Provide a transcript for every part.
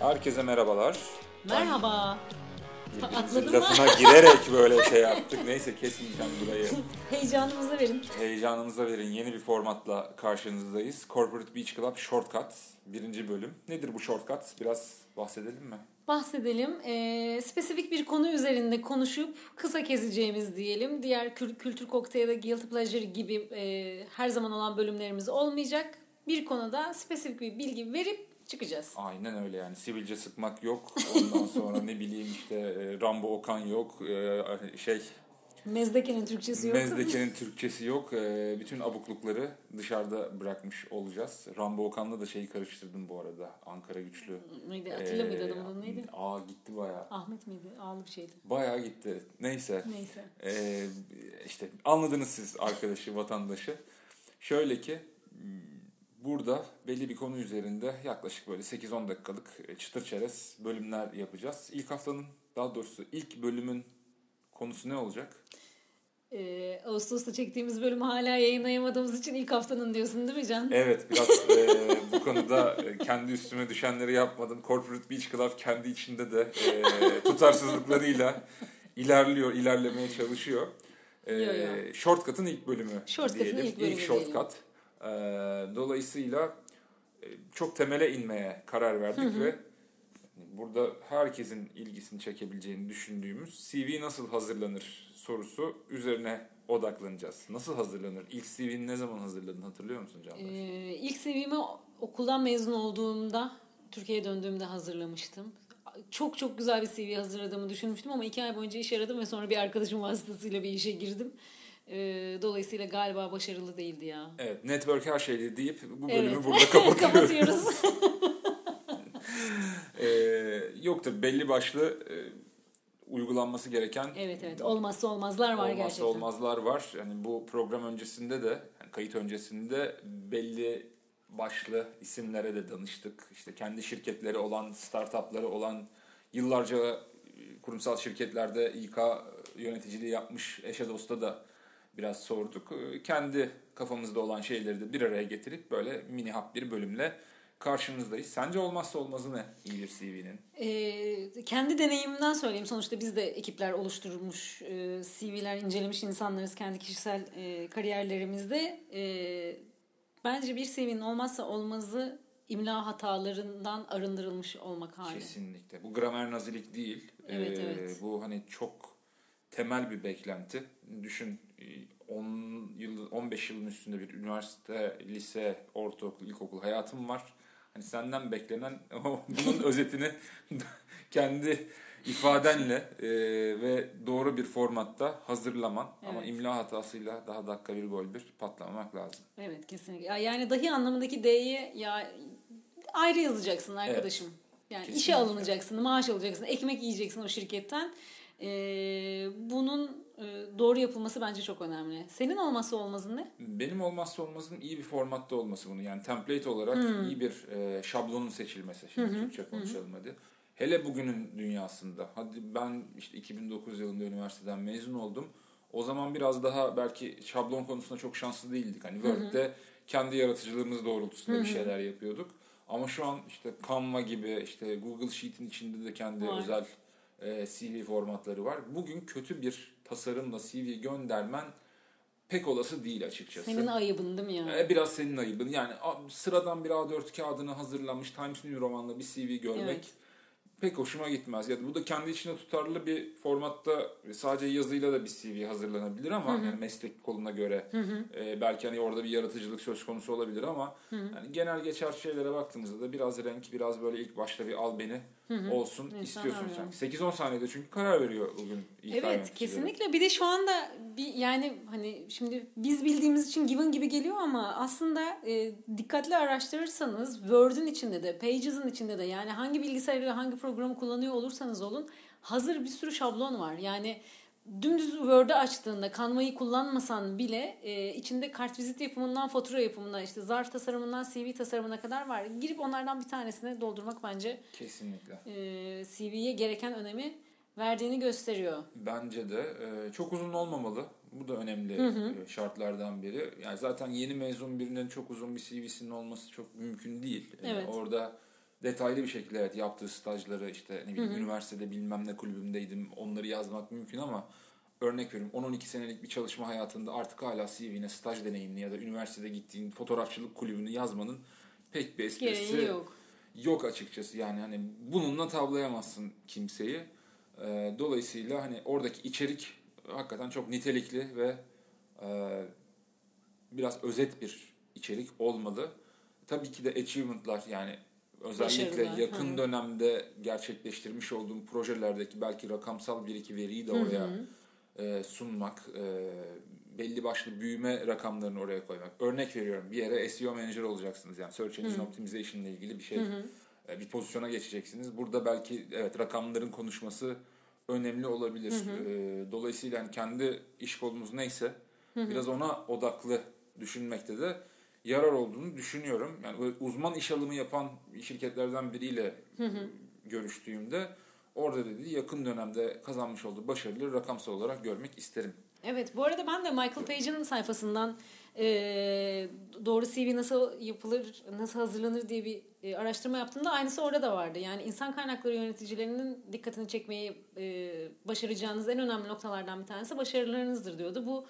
Herkese merhabalar. Merhaba. Atladın mı? lafına girerek böyle şey yaptık. Neyse kesmeyeceğim burayı. Heyecanımızı verin. Heyecanımıza verin. Yeni bir formatla karşınızdayız. Corporate Beach Club Shortcut. Birinci bölüm. Nedir bu shortcut? Biraz bahsedelim mi? Bahsedelim. Ee, spesifik bir konu üzerinde konuşup kısa keseceğimiz diyelim. Diğer kül- kültür kokteyli guilty pleasure gibi e, her zaman olan bölümlerimiz olmayacak. Bir konuda spesifik bir bilgi verip çıkacağız. Aynen öyle yani. Sivilce sıkmak yok. Ondan sonra ne bileyim işte e, Rambo Okan yok. E, Şey Mezdeke'nin Türkçesi yok. Mezdeke'nin Türkçesi yok. E, Bütün abuklukları dışarıda bırakmış olacağız. Rambo Okan'la da şeyi karıştırdım bu arada. Ankara güçlü. Neydi? Atilla mıydı Ee, adamın adı neydi? Aa gitti bayağı. Ahmet miydi? Ağlı bir şeydi. Bayağı gitti. Neyse. Neyse. Ee, işte anladınız siz arkadaşı, vatandaşı. Şöyle ki burada belli bir konu üzerinde yaklaşık böyle 8-10 dakikalık e, çıtır çerez bölümler yapacağız. İlk haftanın daha doğrusu ilk bölümün konusu ne olacak? Ee, Ağustos'ta çektiğimiz bölümü hala yayınlayamadığımız için ilk haftanın diyorsun değil mi Can? Evet biraz e, bu konuda e, kendi üstüme düşenleri yapmadım. Corporate Beach Club kendi içinde de e, tutarsızlıklarıyla ilerliyor, ilerlemeye çalışıyor. E, Yo, yo. Shortcut'ın ilk bölümü Shortcut'ın diyelim. ilk bölümü shortcut. E, dolayısıyla e, çok temele inmeye karar verdik ve burada herkesin ilgisini çekebileceğini düşündüğümüz CV nasıl hazırlanır sorusu üzerine odaklanacağız. Nasıl hazırlanır? İlk CV'ni ne zaman hazırladın hatırlıyor musun Candaş? Ee, ilk seviyemi okuldan mezun olduğumda, Türkiye'ye döndüğümde hazırlamıştım. Çok çok güzel bir CV hazırladığımı düşünmüştüm ama iki ay boyunca iş aradım ve sonra bir arkadaşım vasıtasıyla bir işe girdim. Ee, dolayısıyla galiba başarılı değildi ya. Evet, network her şeydi deyip bu bölümü Evet. burada kapatıyoruz. Kapatıyoruz. ee, yok tabii belli başlı e, uygulanması gereken evet evet olmazsa olmazlar var olmazsa gerçekten. olmazlar var. Yani bu program öncesinde de, yani kayıt öncesinde belli başlı isimlere de danıştık. İşte kendi şirketleri olan, startupları olan, yıllarca e, kurumsal şirketlerde İK yöneticiliği yapmış eşe dosta da biraz sorduk. E, Kendi kafamızda olan şeyleri de bir araya getirip böyle mini hap bir bölümle karşınızdayız. Sence olmazsa olmazı ne iyi bir CV'nin? Ee, kendi deneyimimden söyleyeyim. Sonuçta biz de ekipler oluşturmuş, e, CV'ler incelemiş insanlarız kendi kişisel e, kariyerlerimizde. E, bence bir CV'nin olmazsa olmazı imla hatalarından arındırılmış olmak hali. Kesinlikle. Bu gramer nazilik değil. Evet, Ee, evet. Bu hani çok temel bir beklenti. Düşün e, 10 yıl 15 yılın üstünde bir üniversite, lise, ortaokul, ilkokul hayatım var. Hani senden beklenen bunun özetini kendi ifadenle e, ve doğru bir formatta hazırlaman ama Evet. imla hatasıyla daha dakika bir gol bir patlamamak lazım. Evet kesinlikle. Ya Yani dahi anlamındaki D'yi ya ayrı yazacaksın arkadaşım. Yani işe Kesinlikle. alınacaksın, maaş alacaksın, ekmek yiyeceksin o şirketten. Ee, bunun e, doğru yapılması bence çok önemli. Senin olmazsa olmazın ne? Benim olmazsa olmazım iyi bir formatta olması bunu. Yani template olarak Hmm. iyi bir e, şablonun seçilmesi. Şimdi Türkçe konuşalım hadi. Hele bugünün dünyasında. Hadi ben işte 2009 yılında üniversiteden mezun oldum. O zaman biraz daha belki şablon konusunda çok şanslı değildik. Hani Word'de kendi yaratıcılığımız doğrultusunda bir şeyler yapıyorduk. Ama şu an işte Canva gibi işte Google Sheet'in içinde de kendi Var. özel e, CV formatları var. Bugün kötü bir tasarımla CV göndermen pek olası değil açıkçası. Senin ayıbın değil mi ya? E, Biraz senin ayıbın. Yani sıradan bir A4 kağıdına hazırlanmış Times New Roman'la bir CV görmek Evet. pek hoşuma gitmez. Ya da bu da kendi içine tutarlı bir formatta sadece yazıyla da bir CV hazırlanabilir ama yani meslek koluna göre e, belki hani orada bir yaratıcılık söz konusu olabilir ama yani genel geçer şeylere baktığımızda da biraz renk, biraz böyle ilk başta bir al beni olsun İnsanlar istiyorsun yani. sanki. 8-10 saniyede çünkü karar veriyor bugün İK Evet kesinlikle bir de şu anda bir yani hani şimdi biz bildiğimiz için given gibi geliyor ama aslında e, dikkatli araştırırsanız Word'ün içinde de Pages'ın içinde de yani hangi bilgisayarı hangi programı kullanıyor olursanız olun hazır bir sürü şablon var. Yani dümdüz Word'ü açtığında Canva'yı kullanmasan bile e, içinde kartvizit yapımından fatura yapımına işte zarf tasarımından CV tasarımına kadar var. Girip onlardan bir tanesine doldurmak bence Kesinlikle. e, CV'ye gereken önemi verdiğini gösteriyor. Bence de e, çok uzun olmamalı. Bu da önemli e, şartlardan biri. Yani zaten yeni mezun birinin çok uzun bir CV'sinin olması çok mümkün değil. E, Evet. orada detaylı bir şekilde evet yaptığı stajları işte ne bileyim üniversitede bilmem ne kulübümdeydim onları yazmak mümkün ama örnek veriyorum 10-12 senelik bir çalışma hayatında artık hala CV'ne staj deneyimli ya da üniversitede gittiğin fotoğrafçılık kulübünü yazmanın pek bir esprisi Gereği yok. yok açıkçası yani hani bununla tavlayamazsın kimseyi. Ee, dolayısıyla hani oradaki içerik hakikaten çok nitelikli ve e, biraz özet bir içerik olmalı. Tabii ki de achievement'lar yani özellikle Başarılar, yakın hı. dönemde gerçekleştirmiş olduğum projelerdeki belki rakamsal bir iki veriyi de oraya e, sunmak, e, belli başlı büyüme rakamlarını oraya koymak. Örnek veriyorum bir yere SEO manager olacaksınız yani Search Engine Optimization ile ilgili bir şey e, bir pozisyona geçeceksiniz. Burada belki evet rakamların konuşması önemli olabilir. E, dolayısıyla hani kendi iş kolumuz neyse biraz ona odaklı düşünmekte de yarar olduğunu düşünüyorum. Yani uzman iş alımı yapan şirketlerden biriyle görüştüğümde orada dedi yakın dönemde kazanmış olduğu başarıları rakamsal olarak görmek isterim. Evet bu arada ben de Michael Page'in sayfasından e, doğru CV nasıl yapılır, nasıl hazırlanır diye bir e, araştırma yaptığımda aynısı orada da vardı. Yani insan kaynakları yöneticilerinin dikkatini çekmeyi e, başaracağınız en önemli noktalardan bir tanesi başarılarınızdır diyordu. Bu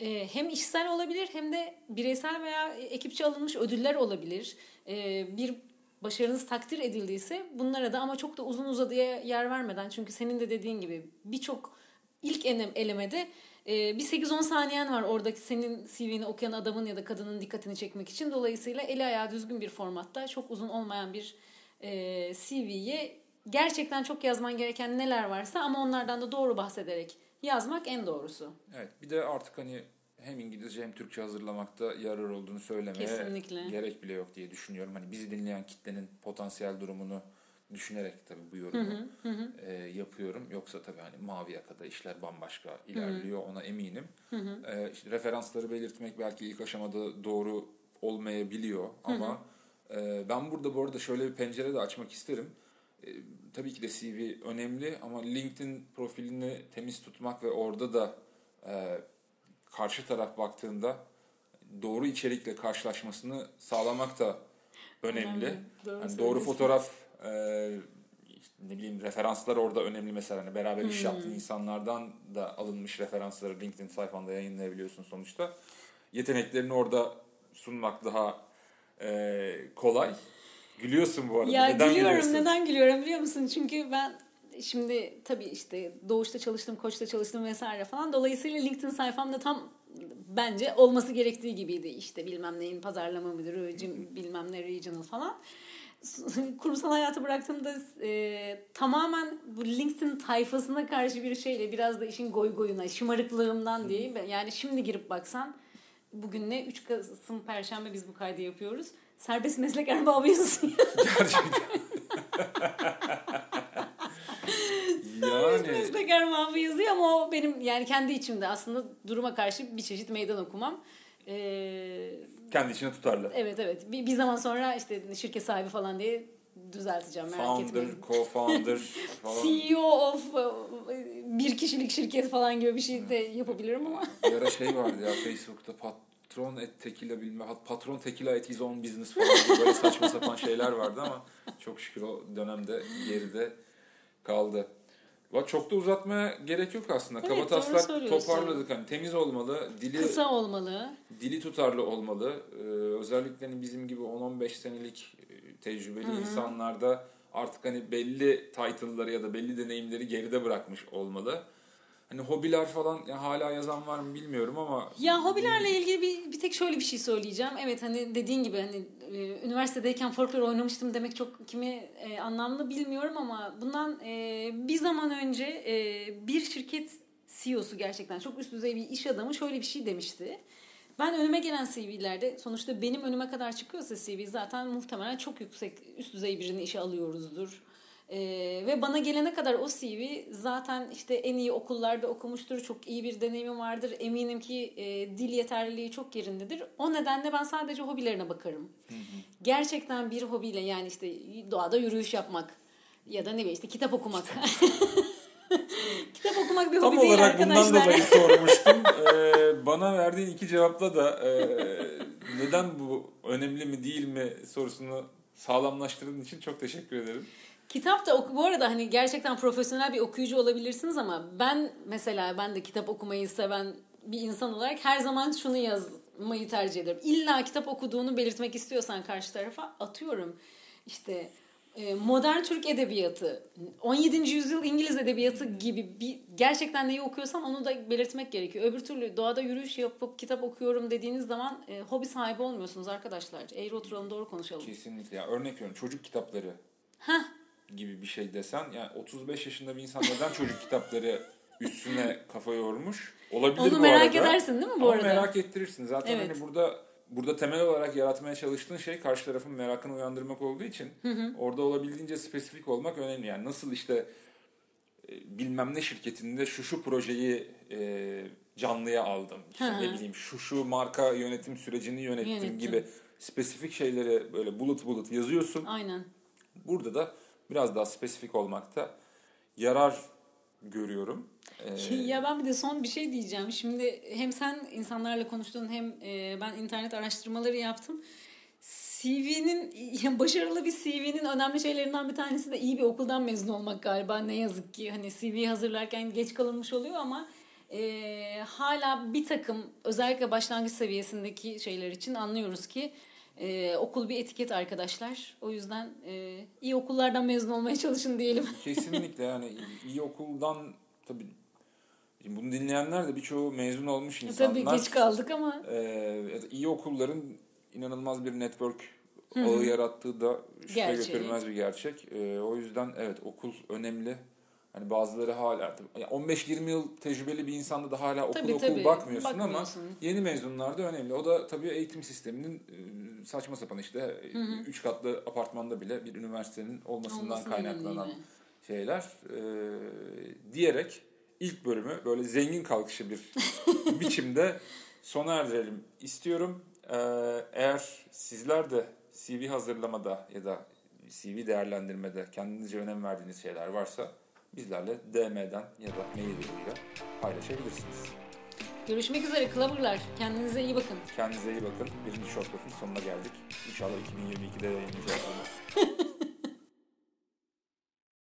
e, hem işsel olabilir hem de bireysel veya ekipçe alınmış ödüller olabilir. E, bir başarınız takdir edildiyse bunlara da ama çok da uzun uzadıya yer vermeden çünkü senin de dediğin gibi birçok ilk elemede e, bir 8-10 saniyen var oradaki senin CV'ni okuyan adamın ya da kadının dikkatini çekmek için. Dolayısıyla eli ayağı düzgün bir formatta çok uzun olmayan bir e, CV'ye gerçekten çok yazman gereken neler varsa ama onlardan da doğru bahsederek yazmak en doğrusu. Evet bir de artık hani hem İngilizce hem Türkçe hazırlamakta yarar olduğunu söylemeye Kesinlikle. gerek bile yok diye düşünüyorum. Hani bizi dinleyen kitlenin potansiyel durumunu düşünerek tabii bu yorumu e, yapıyorum. Yoksa tabii hani mavi yakada işler bambaşka ilerliyor ona eminim. E, işte referansları belirtmek belki ilk aşamada doğru olmayabiliyor ama e, ben burada bu arada şöyle bir pencere de açmak isterim. E, tabii ki de CV önemli ama LinkedIn profilini temiz tutmak ve orada da e, karşı taraf baktığında doğru içerikle karşılaşmasını sağlamak da önemli. Önemli, doğru Yani doğru fotoğraf e, işte ne bileyim referanslar orada önemli mesela hani beraber iş yaptığın insanlardan da alınmış referansları LinkedIn sayfanda yayınlayabiliyorsun sonuçta. Yeteneklerini orada sunmak daha e, kolay. Gülüyorsun bu arada. Ya neden gülüyorum. gülüyorsun? Neden gülüyorum biliyor musun? Çünkü ben şimdi tabii işte Doğuş'ta çalıştım, Koç'ta çalıştım vesaire falan. Dolayısıyla LinkedIn sayfamda tam bence olması gerektiği gibiydi. İşte bilmem neyin pazarlama müdürü, bilmem ne regional falan. Kurumsal hayatı bıraktığımda e, tamamen bu LinkedIn tayfasına karşı bir şeyle biraz da işin goy goyuna, şımarıklığımdan diye. Yani şimdi girip baksan bugün ne 3 Kasım Perşembe biz bu kaydı yapıyoruz. Serbest meslek erbabı yazıyor. Gerçekten. yani meslek erbabı yazıyor ama o benim yani kendi içimde aslında duruma karşı bir çeşit meydan okumam. Ee, kendi içine tutarlı. evet evet bir, bir zaman sonra işte şirket sahibi falan diye düzelteceğim merak Founder, etmeyin. co-founder falan. CEO of bir kişilik şirket falan gibi bir şey de yapabilirim ama. Bir ara şey vardı ya Facebook'ta patron et tekila bilmem patron tekila et his own business falan gibi böyle saçma sapan şeyler vardı ama çok şükür o dönemde geride kaldı. Va çok da uzatmaya gerek yok aslında. Evet, Kaba doğru taslak söylüyorsun. toparladık hani temiz olmalı, dili Kısa olmalı. dili tutarlı olmalı. Ee, özellikle hani bizim gibi 10-15 senelik e, tecrübeli insanlarda artık hani belli title'ları ya da belli deneyimleri geride bırakmış olmalı. Hani hobiler falan ya hala yazan var mı bilmiyorum ama Ya hobilerle ilgili bir, bir tek şöyle bir şey söyleyeceğim. Evet hani dediğin gibi hani e, üniversitedeyken folklor oynamıştım demek çok kimi e, anlamlı bilmiyorum ama bundan e, bir zaman önce e, bir şirket CEO'su gerçekten çok üst düzey bir iş adamı şöyle bir şey demişti. Ben önüme gelen CV'lerde sonuçta benim önüme kadar çıkıyorsa CV zaten muhtemelen çok yüksek üst düzey birini işe alıyoruzdur. Ee, ve bana gelene kadar o CV zaten işte en iyi okullarda okumuştur, çok iyi bir deneyimi vardır. Eminim ki e, dil yeterliliği çok yerindedir. O nedenle ben sadece hobilerine bakarım. Gerçekten bir hobiyle yani işte doğada yürüyüş yapmak ya da ne bileyim işte kitap okumak. kitap okumak bir Tam hobi değil olarak bundan arkadaşlar. dolayı sormuştum. Ee, bana verdiğin iki cevapla da e, neden bu önemli mi değil mi sorusunu sağlamlaştırdığın için çok teşekkür ederim. Kitap da oku bu arada hani gerçekten profesyonel bir okuyucu olabilirsiniz ama ben mesela ben de kitap okumayı seven bir insan olarak her zaman şunu yazmayı tercih ederim. İlla kitap okuduğunu belirtmek istiyorsan karşı tarafa atıyorum. İşte e, modern Türk edebiyatı, 17. yüzyıl İngiliz edebiyatı gibi bir gerçekten neyi okuyorsan onu da belirtmek gerekiyor. Öbür türlü doğada yürüyüş yapıp kitap okuyorum dediğiniz zaman e, hobi sahibi olmuyorsunuz arkadaşlar. Eğri oturalım doğru konuşalım. Kesinlikle. Ya örnek veriyorum çocuk kitapları Heh. Gibi bir şey desen yani 35 yaşında bir insan neden çocuk kitapları üstüne kafa yormuş? Olabilir Onu bu merak arada. edersin değil mi bu Ama arada? merak ettirirsin. Zaten Evet. hani burada burada temel olarak yaratmaya çalıştığın şey karşı tarafın merakını uyandırmak olduğu için orada olabildiğince spesifik olmak önemli. Yani nasıl işte e, bilmem ne şirketinde şu şu projeyi e, canlıya aldım. İşte Hı hı. ne bileyim şu şu marka yönetim sürecini yönettim Yönettim. gibi spesifik şeyleri böyle bulut bulut yazıyorsun. Aynen. Burada da biraz daha spesifik olmakta yarar görüyorum. Ee, Ya ben bir de son bir şey diyeceğim. Şimdi hem sen insanlarla konuştun hem e, ben internet araştırmaları yaptım. CV'nin yani başarılı bir CV'nin önemli şeylerinden bir tanesi de iyi bir okuldan mezun olmak galiba ne yazık ki. Hani CV hazırlarken geç kalınmış oluyor ama e, hala bir takım özellikle başlangıç seviyesindeki şeyler için anlıyoruz ki e, okul bir etiket arkadaşlar. O yüzden e, iyi okullardan mezun olmaya çalışın diyelim. Kesinlikle yani iyi okuldan tabii şimdi bunu dinleyenler de birçoğu mezun olmuş insanlar. Tabii geç kaldık ama Ee, da iyi okulların inanılmaz bir network ağı yarattığı da şüphe Gerçeği. götürmez bir gerçek. Ee, o yüzden evet okul önemli. Hani bazıları hala yani 15-20 yıl tecrübeli bir insanda da hala okul Tabii, okul tabii. bakmıyorsun, ama Bakmıyorsun. yeni mezunlarda önemli. O da tabii eğitim sisteminin e, saçma sapan işte 3 katlı apartmanda bile bir üniversitenin olmasından Olmasının kaynaklanan şeyler Ee, diyerek ilk bölümü böyle zengin kalkışı bir biçimde sona erdirelim istiyorum. Ee, eğer sizler de CV hazırlamada ya da CV değerlendirmede kendinizce önem verdiğiniz şeyler varsa bizlerle DM'den ya da mail yoluyla paylaşabilirsiniz. Görüşmek üzere Clover'lar. Kendinize iyi bakın. Kendinize iyi bakın. Birinci shortcut'ın sonuna geldik. İnşallah 2022'de yayınlayacağız.